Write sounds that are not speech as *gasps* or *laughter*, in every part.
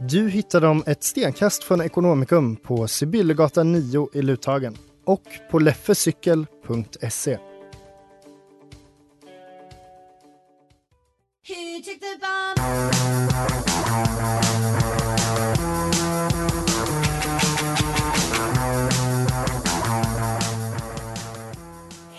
Du hittar dem ett stenkast från Ekonomikum på Sibyllegatan 9 i Luthagen och på leffecykel.se.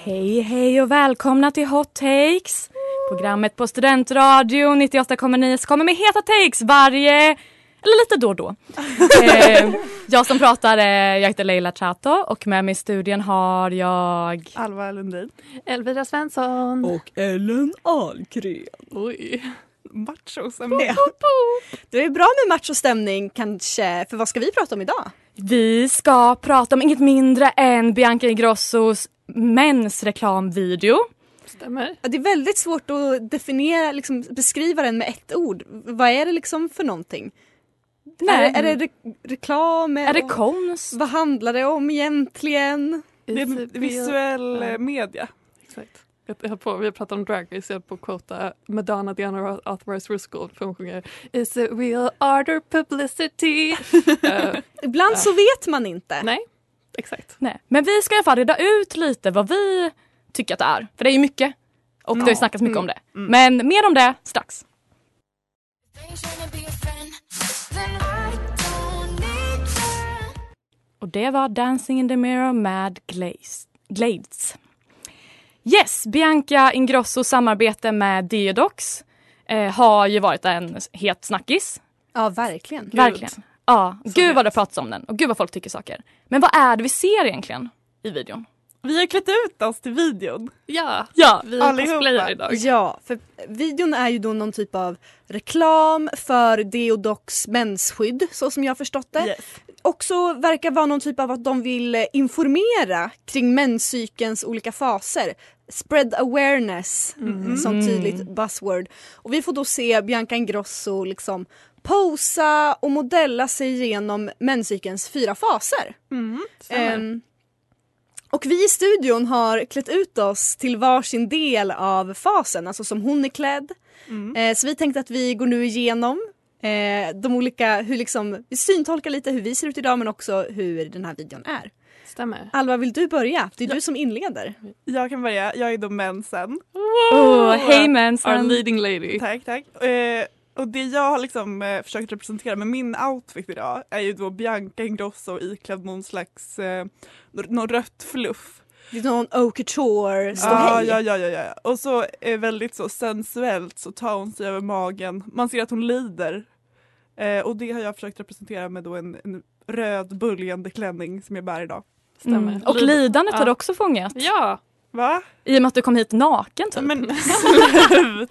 Hej, hej och välkomna till Hot Takes! Programmet på Studentradion 98,9 som kommer med heta takes varje, eller lite då och då. *laughs* eh, jag som pratar, eh, jag heter Leila Chato och med mig i studion har jag Alva Lundin. Elvira Svensson. Och Ellen Ahlgren. Oj. Machostämning. Det är bra med machostämning kanske, för vad ska vi prata om idag? Vi ska prata om inget mindre än Bianca Ingrossos mensreklamvideo. Stämmer. Ja, det är väldigt svårt att definiera, liksom, beskriva den med ett ord. Vad är det liksom för någonting? Nej. Är, det, är det re reklam? Är det konst? Vad handlar det om egentligen? Det är visuell ja. media. Exakt. Jag höll på, vi har pratat om drag race, jag höll på att quota Madonna Diana Authorized Ruskell för hon sjunger Is it real art or publicity? uh, *laughs* Ibland uh. så vet man inte. Nej, exakt. Nej. Men vi ska i alla fall reda ut lite vad vi tycker att det är. För det är ju mycket. Och mm. det har snackats mycket mm. om det. Mm. Men mer om det strax. Och det var Dancing in the mirror med Glades. Yes, Bianca Ingrossos samarbete med Deodox eh, har ju varit en het snackis. Ja, verkligen. Gud. Verkligen. Ja, Så gud vad det pratats om den och gud vad folk tycker saker. Men vad är det vi ser egentligen i videon? Vi har klätt ut oss till videon. Ja, ja vi cosplayar idag. Ja, för videon är ju då någon typ av reklam för Deodox mensskydd så som jag har förstått det. Yes. Också verkar vara någon typ av att de vill informera kring menscykelns olika faser. Spread awareness mm. som tydligt buzzword. Och vi får då se Bianca Ingrosso liksom posa och modella sig igenom menscykelns fyra faser. Mm, um, och vi i studion har klätt ut oss till varsin del av fasen, alltså som hon är klädd. Mm. Eh, så vi tänkte att vi går nu igenom eh, de olika, hur liksom, vi syntolkar lite hur vi ser ut idag men också hur den här videon är. Stämmer. Alva, vill du börja? Det är ja. du som inleder. Jag kan börja. Jag är då mensen. Oh, Hej mensen! Our leading lady. Tack, tack. Eh, och det jag har liksom eh, försökt representera med min outfit idag är ju då Bianca Ingrosso iklädd någon slags, eh, någon rött fluff. Det är någon haute couture ja, ja, ja, ja, ja. Och så är väldigt så sensuellt så tar hon sig över magen. Man ser att hon lider. Eh, och det har jag försökt representera med då en, en röd böljande klänning som jag bär idag. Stämmer. Mm. Och lidandet ja. har du också fångat. Ja, Va? I och med att du kom hit naken typ. Men sluta!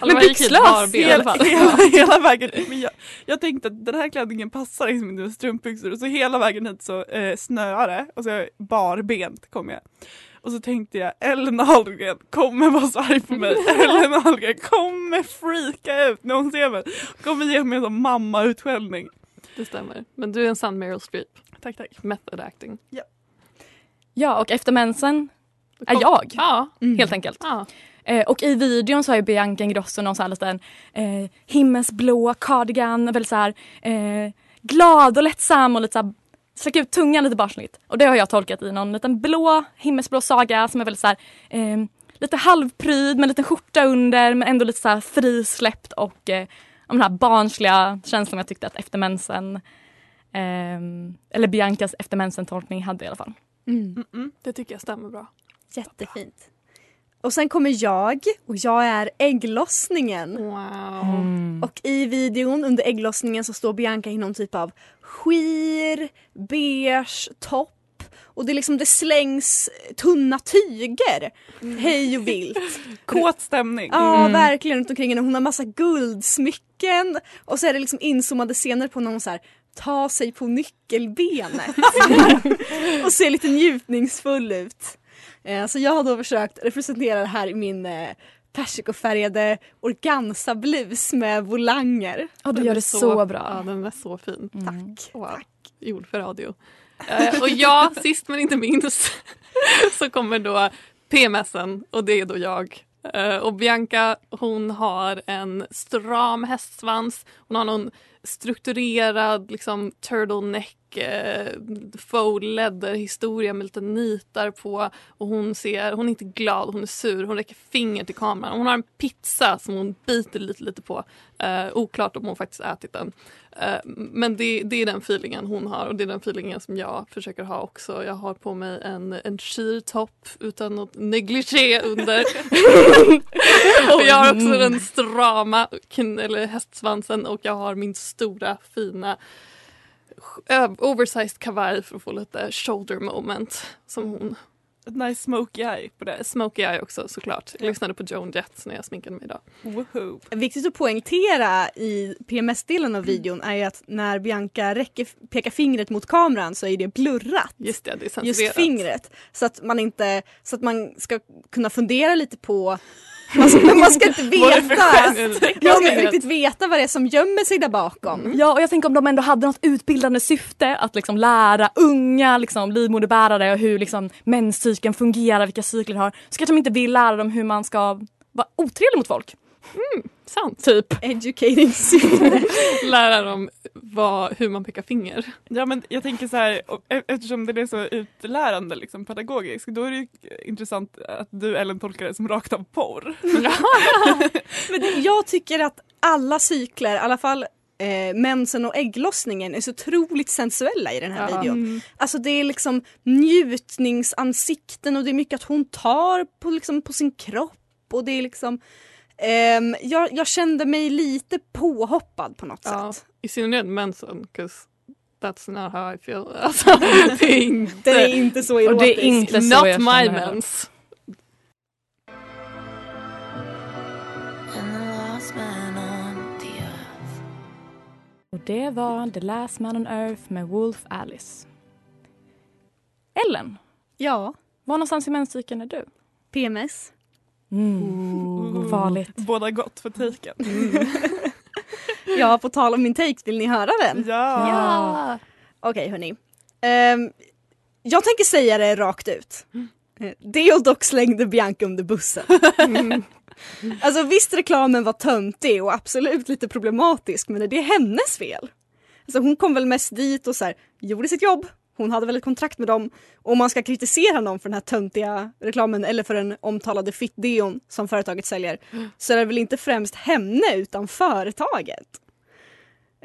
*laughs* *laughs* men byxlös fall. Hela, *laughs* hela vägen. Men jag, jag tänkte att den här klänningen passar liksom inte med strumpbyxor så hela vägen hit så eh, snöade och så barbent kom jag. Och så tänkte jag Ellen Ahlgren kommer vara så arg på mig. Ellen Ahlgren kommer freaka ut när hon ser mig. Kommer ge mig en sån mamma-utskällning. Det stämmer. Men du är en sann Meryl Streep. Tack tack. Method acting. Ja. Ja och efter mensen är jag. Ja. Mm. Helt enkelt. Ja. Eh, och i videon så har ju Bianca Ingrosso någon sån här liten eh, himmelsblå cardigan, väldigt så här, eh, glad och lättsam och lite så här, sträcker ut tungan lite barnsligt. Och det har jag tolkat i någon liten blå himmelsblå saga som är väldigt så här, eh, lite halvpryd med en liten skjorta under men ändå lite så här frisläppt och eh, den här barnsliga känslan jag tyckte att efter mensen ehm, eller Biancas efter mensen-tolkning hade i alla fall. Mm. Mm-mm, det tycker jag stämmer bra. Jättefint. Och sen kommer jag och jag är ägglossningen. Wow. Och i videon under ägglossningen så står Bianca i någon typ av skir, beige topp och det, är liksom, det slängs tunna tyger hej och vilt. *laughs* Kåt stämning. Ja Mm. verkligen runt omkring henne. Hon har massa guldsmycken och så är det liksom inzoomade scener på när hon så här, tar sig på nyckelbenet *laughs* *laughs* och ser lite njutningsfull ut. Eh, Så jag har då försökt representera det här i min eh, persikofärgade organza-blus med volanger. Ja, du Den gör det så, bra. Ja, den är så fin. Tack. Wow. Gjord för radio. Eh, och ja, *laughs* sist men inte minst *laughs* så kommer då PMSen och det är då jag. Och Bianca hon har en stram hästsvans. Hon har någon strukturerad liksom turtleneck eh, faux leather historia med lite nitar på och hon ser, hon är inte glad, hon är sur, hon räcker finger till kameran. Hon har en pizza som hon biter lite lite på. Eh, oklart om hon faktiskt ätit den. Eh, men det, det är den feelingen hon har och det är den feelingen som jag försöker ha också. Jag har på mig en, en skirtopp utan något negligé under. *laughs* och jag har också den strama eller hästsvansen och jag har min stora fina oversized kavaj för att få lite shoulder moment som hon. Ett nice smoky eye på det. Smoky eye också såklart. Jag lyssnade på Joan Jett när jag sminkade mig idag. Woho. Viktigt att poängtera i PMS-delen av videon är ju att när Bianca räcker, pekar fingret mot kameran så är det blurrat. Just det, det är censurerat. Just fingret. Så att man inte, så att man ska kunna fundera lite på man ska, man ska inte *laughs* veta, man ska inte riktigt veta vad det är som gömmer sig där bakom. Ja, och jag tänker om de ändå hade något utbildande syfte att liksom lära unga liksom, livmoderbärare hur liksom, menscykeln fungerar, vilka cykler de har. Så kanske de inte vill lära dem hur man ska vara otrevlig mot folk. Sant. Typ. Educating. *laughs* Lära dem vad, hur man pekar finger. Ja men jag tänker så här, e- eftersom det är så utlärande liksom pedagogiskt, då är det ju intressant att du Ellen tolkar det som rakt av porr. *laughs* *laughs* Men det- jag tycker att alla cykler, i alla fall eh, mensen och ägglossningen är så otroligt sensuella i den här Ja. videon. Alltså det är liksom njutningsansikten och det är mycket att hon tar på, liksom, på sin kropp och det är liksom ehm, jag, jag kände mig lite påhoppad på något Ja, sätt. I synnerhet mensen, that's not how I feel. Alltså, det är inte, Det är inte så Och erotiskt. det är inte så not jag my mens. Och det var The Last Man on Earth med Wolf Alice. Ellen, Ja, var någonstans i menscykeln är du? PMS. Mm. Farligt. Båda gott för taken. *laughs* Ja, på tal om min take, vill ni höra den? Ja. Ja. Okej hörni. Ehm, jag tänker säga det rakt ut. Eh, Deodox slängde Bianca under bussen. alltså visst reklamen var töntig och absolut lite problematisk men det är hennes fel. Alltså, hon kom väl mest dit och så här, gjorde sitt jobb. Hon hade väl ett kontrakt med dem. Och om man ska kritisera någon för den här töntiga reklamen eller för den omtalade fit-deon som företaget säljer så är det väl inte främst henne utan företaget.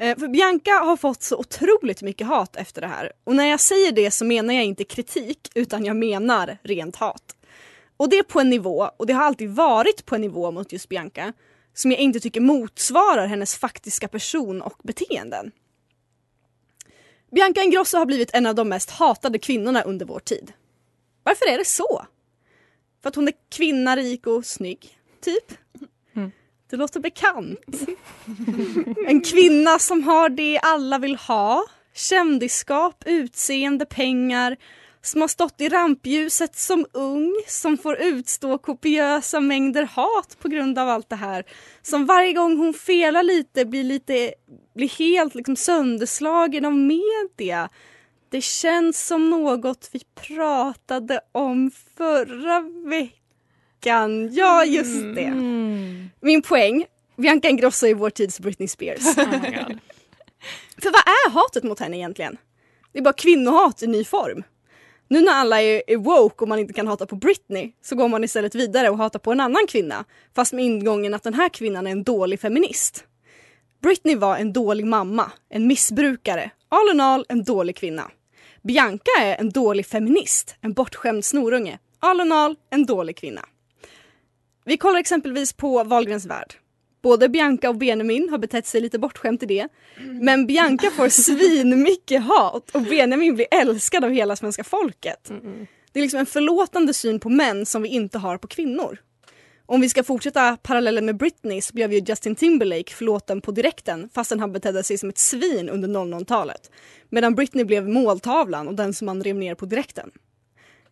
Eh, För Bianca har fått så otroligt mycket hat efter det här. Och när jag säger det så menar jag inte kritik utan jag menar rent hat. Och det är på en nivå, och det har alltid varit på en nivå mot just Bianca, som jag inte tycker motsvarar hennes faktiska person och beteenden. Bianca Ingrosso har blivit en av de mest hatade kvinnorna under vår tid. Varför är det så? För att hon är kvinna, rik och snygg, typ? Det låter bekant. En kvinna som har det alla vill ha. Kändisskap, utseende, pengar. Som har stått i rampljuset som ung. Som får utstå kopiösa mängder hat på grund av allt det här. Som varje gång hon felar lite blir, lite, blir helt liksom sönderslagen av media. Det känns som något vi pratade om förra veckan. Ja, just det. Mm. Min poäng, Bianca Ingrosso är vår tids Britney Spears. *laughs* Oh. För vad är hatet mot henne egentligen? Det är bara kvinnohat i ny form. Nu när alla är, är woke och man inte kan hata på Britney så går man istället vidare och hatar på en annan kvinna. Fast med ingången att den här kvinnan är en dålig feminist. Britney var en dålig mamma, en missbrukare, all in all en dålig kvinna. Bianca är en dålig feminist, en bortskämd snorunge, all in all en dålig kvinna. Vi kollar exempelvis på Wahlgrens värld. Både Bianca och Benjamin har betett sig lite bortskämt i det. Men Bianca får svinmycket hat och Benjamin blir älskad av hela svenska folket. Det är liksom en förlåtande syn på män som vi inte har på kvinnor. Om vi ska fortsätta parallellen med Britney så blev ju Justin Timberlake förlåten på direkten fastän han betedde sig som ett svin under 00-talet. Medan Britney blev måltavlan och den som man rev ner på direkten.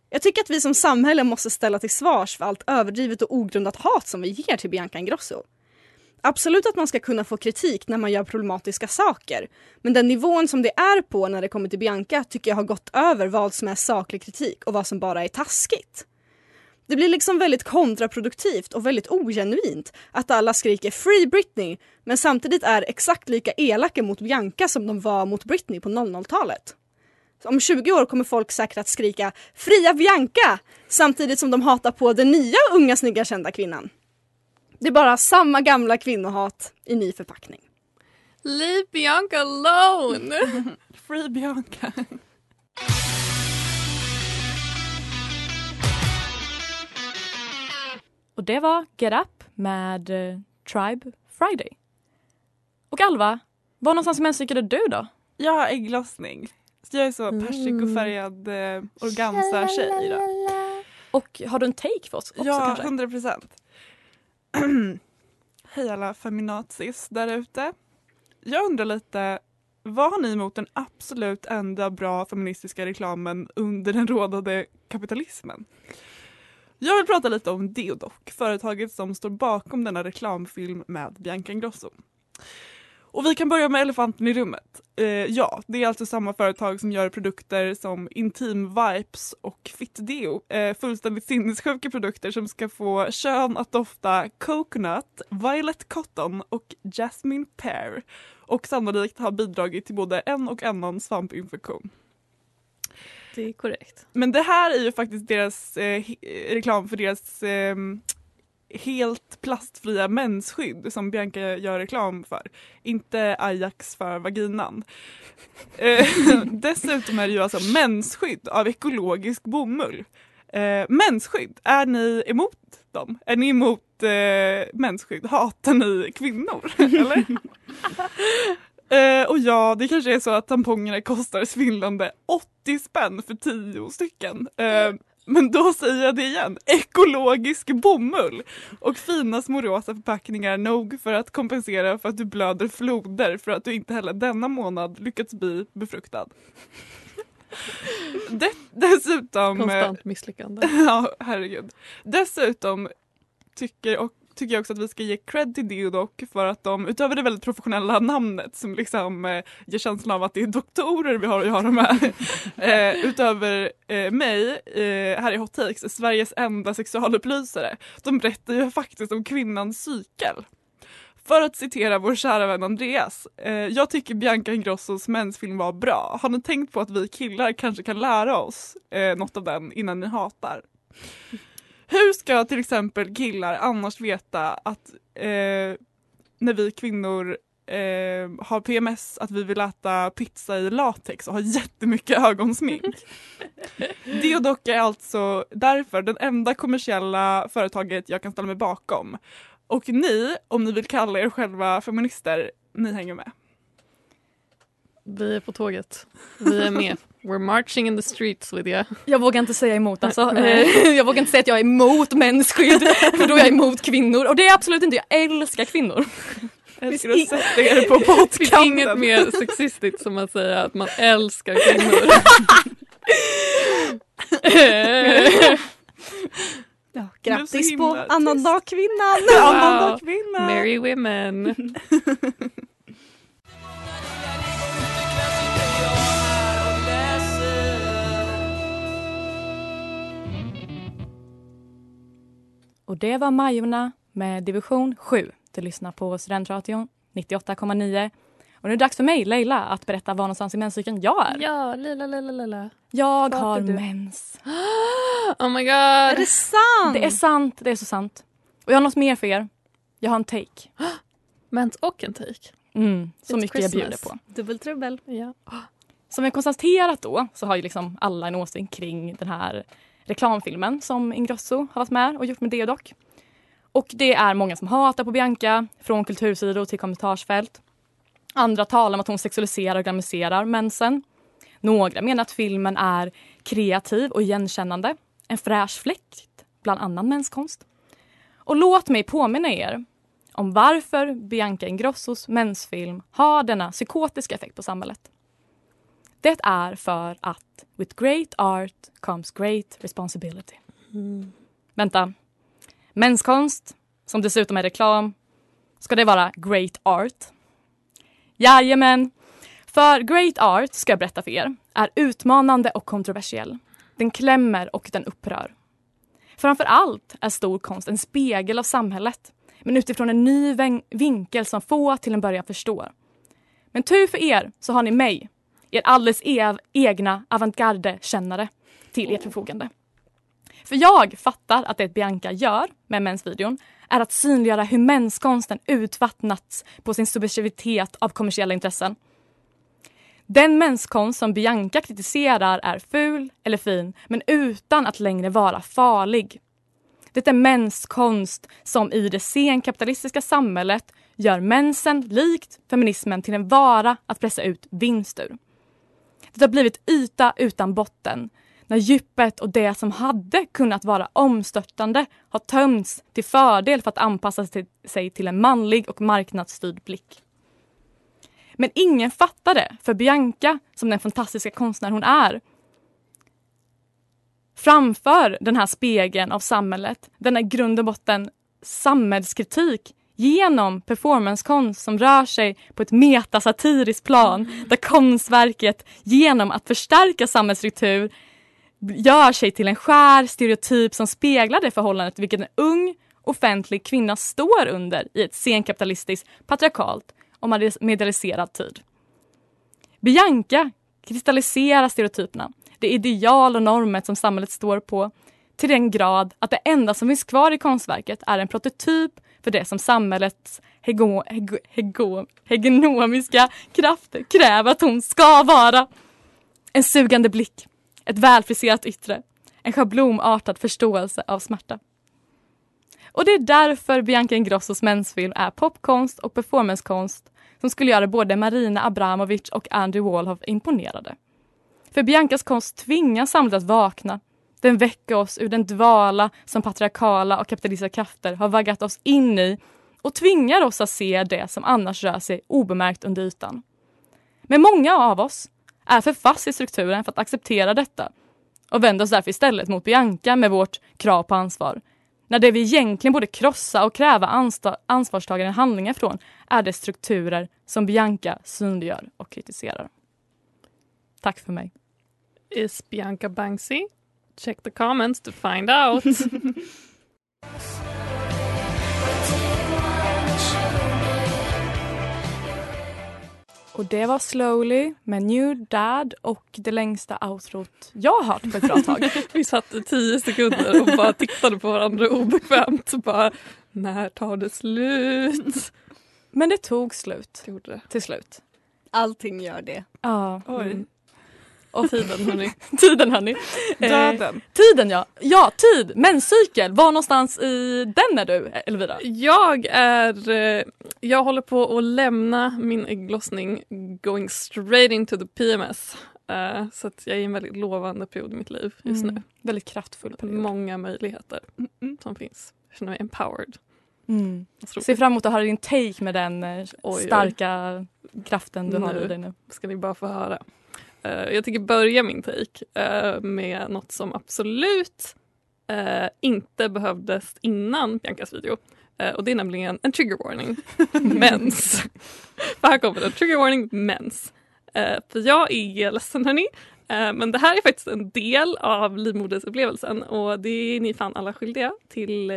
Jag tycker att vi som samhälle måste ställa till svars för allt överdrivet och ogrundat hat som vi ger till Bianca Ingrosso. Absolut att man ska kunna få kritik när man gör problematiska saker. Men den nivån som det är på när det kommer till Bianca tycker jag har gått över vad som är saklig kritik och vad som bara är taskigt. Det blir liksom väldigt kontraproduktivt och väldigt ogenuint att alla skriker “Free Britney” men samtidigt är exakt lika elaka mot Bianca som de var mot Britney på 00-talet. Om 20 år kommer folk säkert att skrika “Fria Bianca” samtidigt som de hatar på den nya unga snygga kända kvinnan. Det är bara samma gamla kvinnohat i ny förpackning. Leave Bianca alone! *laughs* Free Bianca. Och det var Get Up med eh, Tribe Friday. Och Alva, var någonstans i menscykeln är du då? Jag har ägglossning. Så jag är så persikofärgad eh, organza-tjej idag. Och har du en take för oss också Ja, kanske? 100 procent. *clears throat* Hej alla feminazis där ute. Jag undrar lite, vad har ni emot den absolut enda bra feministiska reklamen under den rådande kapitalismen? Jag vill prata lite om Deodoc, företaget som står bakom denna reklamfilm med Bianca Ingrosso. Och vi kan börja med elefanten i rummet. Eh, ja, det är alltså samma företag som gör produkter som Intim Vipes och Fit Deo. Eh, fullständigt sinnessjuka produkter som ska få kön att dofta coconut, violet cotton och jasmine pear. Och sannolikt har bidragit till både en och annan svampinfektion. Det är korrekt. Men det här är ju faktiskt deras eh, reklam för deras eh, helt plastfria mensskydd som Bianca gör reklam för. Inte Ajax för vaginan. *laughs* Eh, dessutom är det ju alltså mensskydd av ekologisk bomull. Eh, mensskydd, är ni emot dem? Är ni emot eh, mensskydd? Hatar ni kvinnor? *laughs* Eller? *laughs* Eh, och ja, det kanske är så att tampongerna kostar svindlande 80 spänn för 10 stycken. Eh, men då säger jag det igen, ekologisk bomull och fina små rosa förpackningar nog för att kompensera för att du blöder floder för att du inte heller denna månad lyckats bli befruktad. *laughs* Det, dessutom... Konstant misslyckande. *laughs* Ja, herregud. Dessutom tycker, och, tycker jag också att vi ska ge cred till Deodoc för att de, utöver det väldigt professionella namnet som liksom eh, ger känslan av att det är doktorer vi har att göra med, *laughs* eh, utöver eh, mig eh, här i Hot Takes, Sveriges enda sexualupplysare, de berättar ju faktiskt om kvinnans cykel. För att citera vår kära vän Andreas. Eh, jag tycker Bianca Ingrossos mensfilm var bra. Har ni tänkt på att vi killar kanske kan lära oss eh, något av den innan ni hatar? Hur ska till exempel killar annars veta att eh, när vi kvinnor eh, har PMS att vi vill äta pizza i latex och ha jättemycket ögonsmink? *laughs* Deodoc är alltså därför den enda kommersiella företaget jag kan ställa mig bakom. Och ni, om ni vill kalla er själva feminister, ni hänger med. Vi är på tåget. Vi är med. We're marching in the streets with you. Jag vågar inte säga emot alltså. *laughs* Eh, Jag vågar inte säga att jag är emot mensskydd för då är jag emot kvinnor och det är jag absolut inte. Jag älskar kvinnor. Jag älskar att sätta er på Det *laughs* finns inget mer sexistiskt som att säga att man älskar kvinnor. *laughs* Ja, grattis på himla annandag kvinnan! Annandag! Merry women. Och det var Majorna med division 7. Du lyssnar på Studentradion 98,9. Och nu är det dags för mig, Leila, att berätta var någonstans i menscykeln jag är. Ja, lilla, lilla, lilla. Jag Vart har mens. *gasps* Oh my god. Är det sant? Det är sant, det är så sant. Och jag har något mer för er. Jag har en take. *gasps* Mens och en take. Mm, så It's mycket jag bjuder Christmas. på. Dubbeltrubbel. Ja. Som vi konstaterat då så har ju liksom alla en åsikt kring den här reklamfilmen som Ingrosso har varit med och gjort med Deodoc. Och det är många som hatar på Bianca, från kultursidor till kommentarsfält. Andra talar om att hon sexualiserar och glamoriserar mensen. Några menar att filmen är kreativ och igenkännande. En fräsch fläkt bland annan menskonst. Och låt mig påminna er om varför Bianca Ingrossos mensfilm har denna psykotiska effekt på samhället. Det är för att with great art comes great responsibility. Vänta. Menskonst, som dessutom är reklam, ska det vara great art? Jajamän. För great art, ska jag berätta för er, är utmanande och kontroversiell. Den klämmer och den upprör. Framför allt är stor konst en spegel av samhället, men utifrån en ny vinkel som få till en början förstår. Men tur för er så har ni mig, er alldeles ev- egna avantgarde-kännare, till ert förfogande. För jag fattar att det Bianca gör med mensvideon är att synliggöra hur menskonsten utvattnats på sin subjektivitet av kommersiella intressen. Den menskonst som Bianca kritiserar är ful eller fin, men utan att längre vara farlig. Det är menskonst som i det senkapitalistiska samhället gör mensen, likt feminismen, till en vara att pressa ut vinst ur. Det har blivit yta utan botten när djupet och det som hade kunnat vara omstörtande har tömts till fördel för att anpassa sig- till en manlig och marknadsstyrd blick. Men ingen fattar det, för Bianca, som den fantastiska konstnär hon är, framför den här spegeln av samhället, denna i grund och botten samhällskritik genom performancekonst som rör sig på ett metasatiriskt plan där konstverket genom att förstärka samhällsstruktur gör sig till en skär stereotyp som speglar det förhållandet vilket en ung offentlig kvinna står under i ett senkapitalistiskt, patriarkalt och medialiserad tid. Bianca kristalliserar stereotyperna, det ideal och normet som samhället står på till den grad att det enda som finns kvar i konstverket är en prototyp för det som samhällets hego, hego, hego, hegenomiska krafter kräver att hon ska vara. En sugande blick, ett välfriserat yttre, en schablonartad förståelse av smärta. Och det är därför Bianca Ingrossos mensfilm är popkonst och performancekonst som skulle göra både Marina Abramovic och Andy Warhol imponerade. För Biancas konst tvingar samhället att vakna. Den väcker oss ur den dvala som patriarkala och kapitalistiska krafter har vaggat oss in i och tvingar oss att se det som annars rör sig obemärkt under ytan. Men många av oss är för fast i strukturen för att acceptera detta och vänder oss därför istället mot Bianca med vårt krav på ansvar. När det vi egentligen borde krossa och kräva ansvarstagande handlingar från är de strukturer som Bianca synliggör och kritiserar. Tack för mig. Is Bianca Banksy? Check the comments to find out. *laughs* Och det var Slowly med New Dad och det längsta outrot jag har hört på ett bra tag. *laughs* Vi satt i tio sekunder och bara tittade på varandra obekvämt. Och bara, när tar det slut? Men det tog slut Det gjorde det. till slut. Allting gör det. Ja. Oj. Mm. Och tiden hörni. *laughs* Tiden hörni. Eh, Döden. tiden ja. Ja, tid. Menscykel. Var någonstans i den är du Elvira? Jag är, eh, jag håller på att lämna min ägglossning going straight into the PMS. Eh, så att jag är i en väldigt lovande period i mitt liv just nu. Mm. Väldigt kraftfull period. Många möjligheter som finns. Jag känner mig empowered. Mm. Ser fram emot att höra din take med den eh, oj. starka kraften du har Nu. i dig nu. ska ni bara få höra. Eh, jag tänker börja min take eh, med något som absolut eh, inte behövdes innan Biancas video. Och det är nämligen en trigger warning. *laughs* mens. För här kommer det. Trigger warning mens. För jag är ledsen hörni. Men det här är faktiskt en del av livmodersupplevelsen och det är ni fan alla skyldiga till.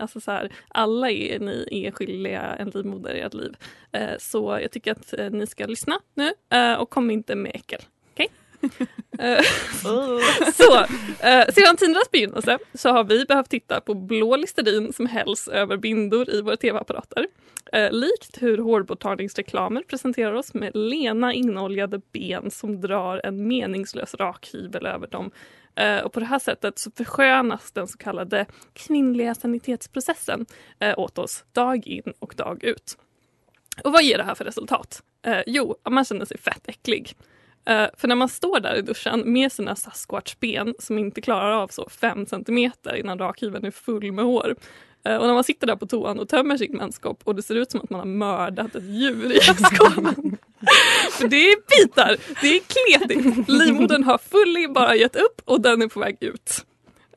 Alltså så här, alla är ni är skyldiga en livmoder i ert liv. Så jag tycker att ni ska lyssna nu och kom inte med äckel. *laughs* Eh, så, eh, sedan tidernas begynnelse så har vi behövt titta på blå Listerin som hälls över bindor i våra tv-apparater. Eh, likt hur hårborttagningsreklamer presenterar oss med lena inoljade ben som drar en meningslös rakhyvel över dem. Eh, och på det här sättet så förskönas den så kallade kvinnliga sanitetsprocessen eh, åt oss dag in och dag ut. Och vad ger det här för resultat? Jo, man känner sig fett äcklig. Eh, för när man står där i duschen med sina Sasquatch-ben som inte klarar av så fem centimeter innan rakhyveln är full med hår. Eh, och när man sitter där på toan och tömmer sin menskopp och det ser ut som att man har mördat ett djur i *laughs* gästskålen. för det är bitar, det är kletigt. Livmodern har fullt bara gett upp och den är på väg ut.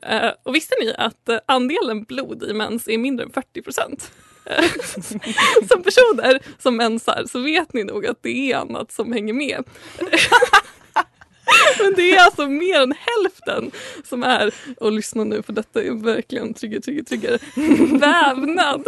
Eh, och visste ni att andelen blod i mens är mindre än 40 procent? *laughs* som personer som mensar så vet ni nog att det är annat som hänger med. *laughs* Men det är alltså mer än hälften som är, och lyssna nu för detta är verkligen trigger, trigger, trigger, *laughs* vävnad.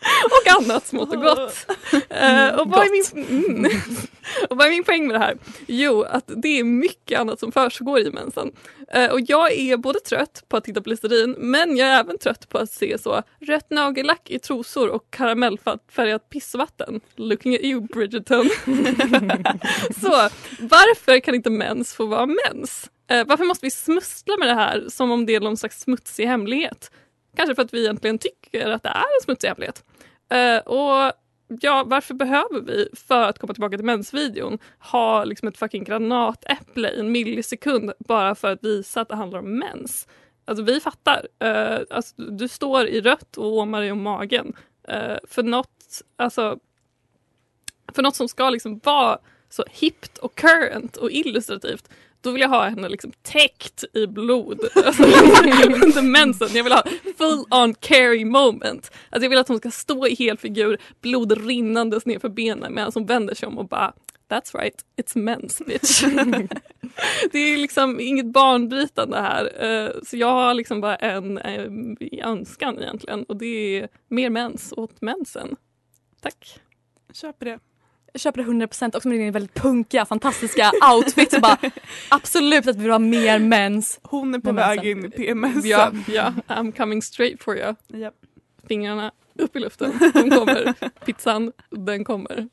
*laughs* och annat smått och gott. *laughs* Eh, och, vad är min, mm. *laughs* och vad är min poäng med det här? Jo, att det är mycket annat som försiggår i mensen. Eh, och jag är både trött på att titta på Listerin men jag är även trött på att se så rött nagellack i trosor och karamellfärgat pissvatten. Looking at you Bridgerton. så varför kan inte mens få vara mens? Eh, varför måste vi smussla med det här som om det är någon slags smutsig hemlighet? Kanske för att vi egentligen tycker att det är en smutsig hemlighet. Eh, och ja, varför behöver vi, för att komma tillbaka till mensvideon, ha liksom ett fucking granatäpple i en millisekund bara för att visa att det handlar om mens? Alltså vi fattar. Uh, alltså, du står i rött och åmar dig om magen. Uh, för något, alltså, för något som ska liksom vara så hippt och current och illustrativt då vill jag ha henne liksom täckt i blod *laughs* alltså, liksom, under mensen. Jag vill ha full on carry moment. Alltså jag vill att hon ska stå i hel figur, blod rinnandes ner för benen medan hon vänder sig om och bara That's right, it's mens bitch. *laughs* det är liksom inget banbrytande här. Eh, så jag har liksom bara en eh, en önskan egentligen och det är mer mens åt mensen. Tack. Köper det. Jag köper det 100% också med din väldigt punkiga, fantastiska outfit. Så bara, *laughs* absolut att vi vill ha mer mens. Hon är på väg sen- in i PMS. Ja, ja, I'm coming straight for you. Japp. Fingrarna upp i luften. De kommer. *laughs* Pizzan, den kommer.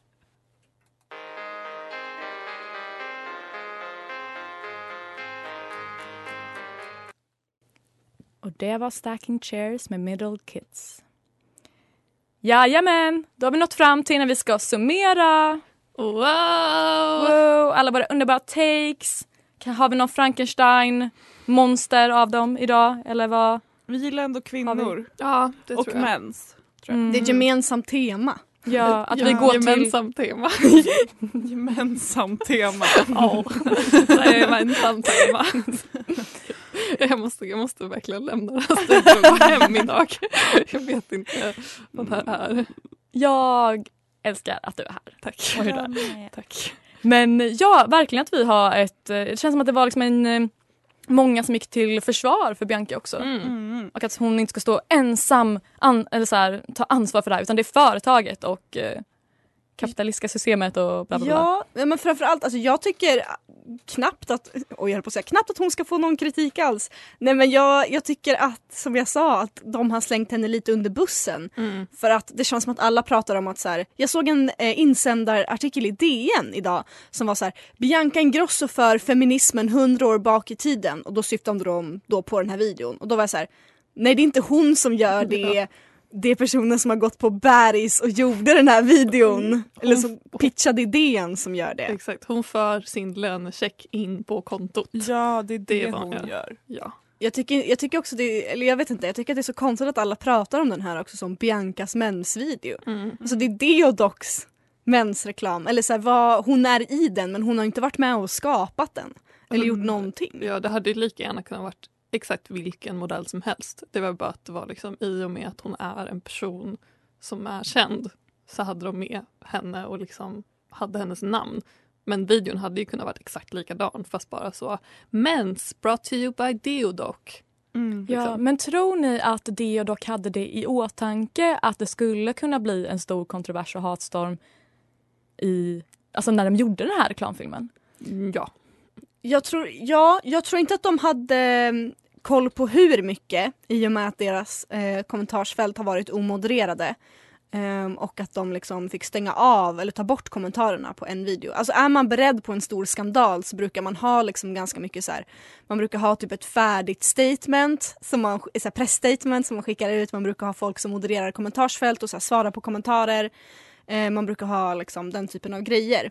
Och det var Stacking Chairs med Middle Kids. Jajamän, då har vi nått fram till när vi ska summera. Wow! Wow, alla våra underbara takes. Kan, har vi någon Frankenstein monster av dem idag eller vad? Vi gillar ändå kvinnor. Ja, det och tror jag. mens. Mm. Det är ett gemensamt tema. Ja, *laughs* att ja, vi går till... gemensamt tema. *laughs* Gemensamt tema. *laughs* Är gemensamt tema. *laughs* Jag måste, jag måste verkligen lämna det här och gå hem idag. Jag vet inte vad det här är. Jag älskar att du är här. Tack. Och hur är. Tack. Men ja, verkligen att vi har ett... Det känns som att det var liksom en... eh, Många som gick till försvar för Bianca också. Mm. Mm. Och att hon inte ska stå ensam an, eller så här, ta ansvar för det här utan det är företaget och eh, kapitalistiska systemet och bla bla bla. Ja, men framförallt, alltså jag tycker knappt att, oj jag höll på att säga, knappt att hon ska få någon kritik alls. Nej men jag, jag tycker att, som jag sa, att de har slängt henne lite under bussen. Mm. För att det känns som att alla pratar om att så här, jag såg en eh, insändarartikel i DN idag som var så här, Bianca Ingrosso för feminismen 100 år bak i tiden och då syftade de då på den här videon och då var jag så här, nej det är inte hon som gör *laughs* det. Det är personen som har gått på Bergs och gjorde den här videon. Eller som pitchade idén som gör det. Exakt, hon för sin lönecheck in på kontot. Ja, det är det, Det hon jag. gör. Ja. Jag tycker, jag tycker också det, eller jag vet inte, jag tycker att det är så konstigt att alla pratar om den här också som Biancas mensvideo. Mm. Alltså det är Deodox mensreklam. Eller så här, vad, hon är i den men hon har inte varit med och skapat den. Eller gjort Mm. någonting. ja, det hade ju lika gärna kunnat varit exakt vilken modell som helst. Det var bara att det var liksom i och med att hon är en person som är känd så hade de med henne och liksom hade hennes namn. Men videon hade ju kunnat varit exakt likadan fast bara så Mens brought to you by Deodoc. Mm. Ja, liksom. men tror ni att Deodoc hade det i åtanke att det skulle kunna bli en stor kontrovers och hatstorm i, alltså när de gjorde den här reklamfilmen? Mm, Ja. Jag tror, ja, jag tror inte att de hade mm, koll på hur mycket i och med att deras eh, kommentarsfält har varit omodererade. Um, och att de liksom fick stänga av eller ta bort kommentarerna på en video. Alltså är man beredd på en stor skandal så brukar man ha liksom ganska mycket så här. Man brukar ha typ ett färdigt statement, som man, så här pressstatement som man skickar ut. Man brukar ha folk som modererar kommentarsfält och så här svarar på kommentarer. Uh, man brukar ha liksom den typen av grejer.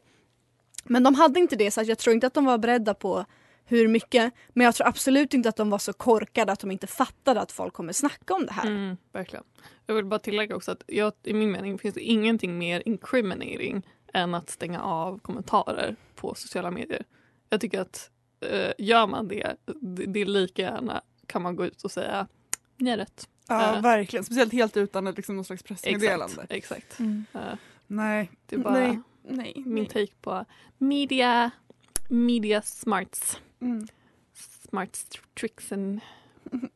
Men de hade inte det så att jag tror inte att de var beredda på hur mycket. Men jag tror absolut inte att de var så korkade att de inte fattade att folk kommer snacka om det här. Mm, verkligen. Jag vill bara tillägga också att jag, i min mening finns det ingenting mer incriminating än att stänga av kommentarer på sociala medier. Jag tycker att eh, gör man det, det, det är lika gärna kan man gå ut och säga ni är rätt. Ja Eh, verkligen, speciellt helt utan liksom, någon slags pressmeddelande. Exakt. exakt. Mm. Eh, Nej. det är bara Nej. Nej. min nej. take på media, media smarts. Mm. Smart st- tricks and. *laughs*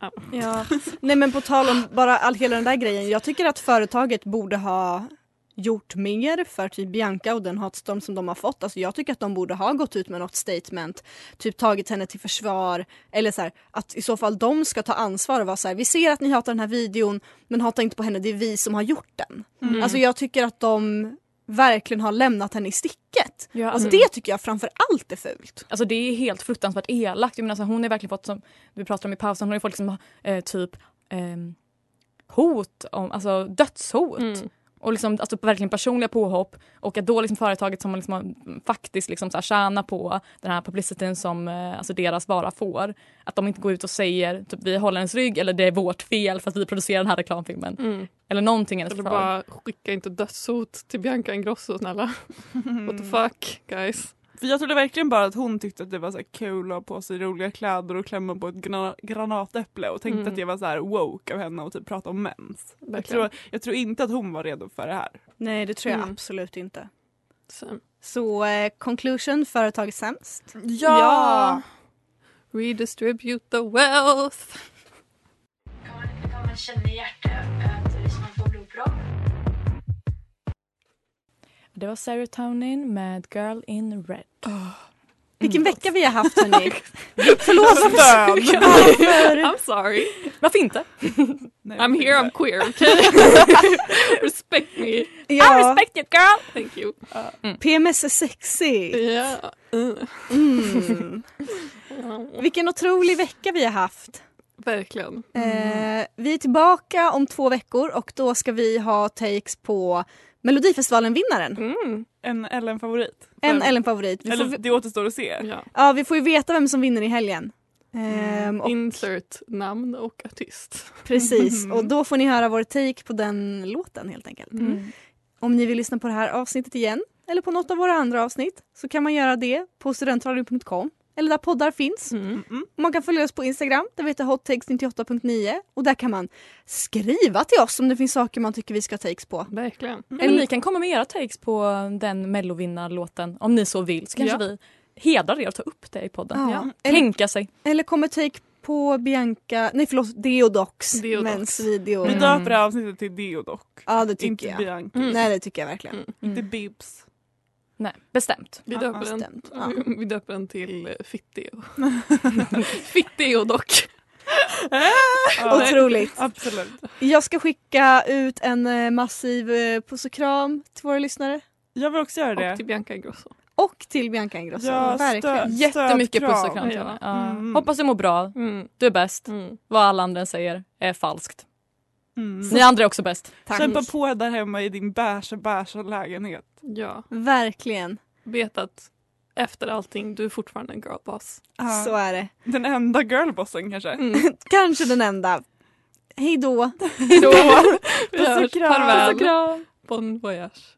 Ja. Ja. Nej men på tal om bara all, hela den där grejen. Jag tycker att företaget borde ha gjort mer för typ Bianca och den hatstorm som de har fått. Alltså jag tycker att de borde ha gått ut med något statement, typ tagit henne till försvar eller så här, att i så fall de ska ta ansvar och vara så här, vi ser att ni hatar den här videon men hata inte på henne, det är vi som har gjort den. Mm. Alltså jag tycker att de verkligen har lämnat henne i sticket. Ja, alltså, det tycker jag framför allt är fult. Alltså det är helt fruktansvärt elakt. Jag menar, alltså, hon har verkligen fått, som vi pratade om i pausen, hon har ju fått liksom, eh, typ ehm, hot, om, alltså dödshot. Mm. Och liksom, alltså, verkligen personliga påhopp. Och att då liksom företaget som liksom, har- faktiskt liksom, så här, tjänar på den här publicityn som eh, alltså, deras vara får. Att de inte går ut och säger typ, vi håller ens rygg eller det är vårt fel för att vi producerar den här reklamfilmen. Mm. Eller någonting Eller bara skicka inte dödshot till Bianca Ingrosso snälla. *laughs* What the fuck guys. För jag trodde verkligen bara att hon tyckte att det var så här kul att ha på sig roliga kläder och klämma på ett grana- granatäpple och tänkte Mm. att det var så här woke av henne att typ prata om mens. Jag tror, jag tror inte att hon var redo för det här. Nej det tror jag Mm. absolut inte. Så. Så eh, conclusion, företag är sämst. Ja! Redistribute the wealth. Kan man känna i hjärtat Det var Serotonin med Girl in Red. Vilken vecka vi har haft *laughs* hörni. Förlåt *laughs* varför? I'm sorry. Varför inte? Nej, I'm here, I'm queer, *laughs* okay? Respect me. Ja, respect you girl! Thank you. PMS är sexy. Ja. Mm. Mm. Vilken otrolig vecka vi har haft. Verkligen. Eh, vi är tillbaka om två veckor och då ska vi ha takes på Melodifestivalen-vinnaren. Mm. En Ellen-favorit. En Ellen-favorit. Vi, får, Eller det återstår att se. Ja. ja, vi får ju veta vem som vinner i helgen. Ehm, och, Insert namn och artist. precis, och då får ni höra vår take på den låten helt enkelt. Mm. Om ni vill lyssna på det här avsnittet igen eller på något av våra andra avsnitt så kan man göra det på studentradion.com eller där poddar finns. Mm. Mm. Man kan följa oss på Instagram, där vi heter hottakes98.9 och där kan man skriva till oss om det finns saker man tycker vi ska ha takes på. Verkligen. Eller ni kan komma med era takes på den mellovinnarlåten om ni så vill. Så kanske Ja. vi hedrar er och tar upp det i podden. Ja. Eller, Tänka sig. eller kommer take på Bianca, nej förlåt, Deodox, Deodox. mens video. Vi Mm. döper avsnittet till Deo dock. Ja det tycker Inte jag. Bianca. Mm. Nej det tycker jag verkligen. Mm. Inte Mm. Bibs. Nej, bestämt. Vi Ja, döper, den, bestämt. Ja. vi döper den till eh, Fitteo. *laughs* Fitteo dock. Ja, Otroligt. Absolut. Jag ska skicka ut en eh, massiv eh, puss och kram till våra lyssnare. Jag vill också göra det. Och till Bianca Ingrosso. Och till Bianca Ingrosso. Ja, Verkligen. stöd. Jättemycket puss och kram till Ja. henne. Ja. Mm. Hoppas du mår bra. Mm. Du är bäst. Mm. Vad alla andra säger är falskt. Mm. Ni andra är också bäst. Tack. Kämpa på där hemma i din bärsa bärsa lägenhet. Ja, Verkligen. vet att efter allting, du är fortfarande en girlboss. Ja. Så är det. Den enda girlbossen kanske. Mm. *laughs* Kanske den enda. Hej då. *laughs* Kram. Farväl. Puss och kram. Bon voyage.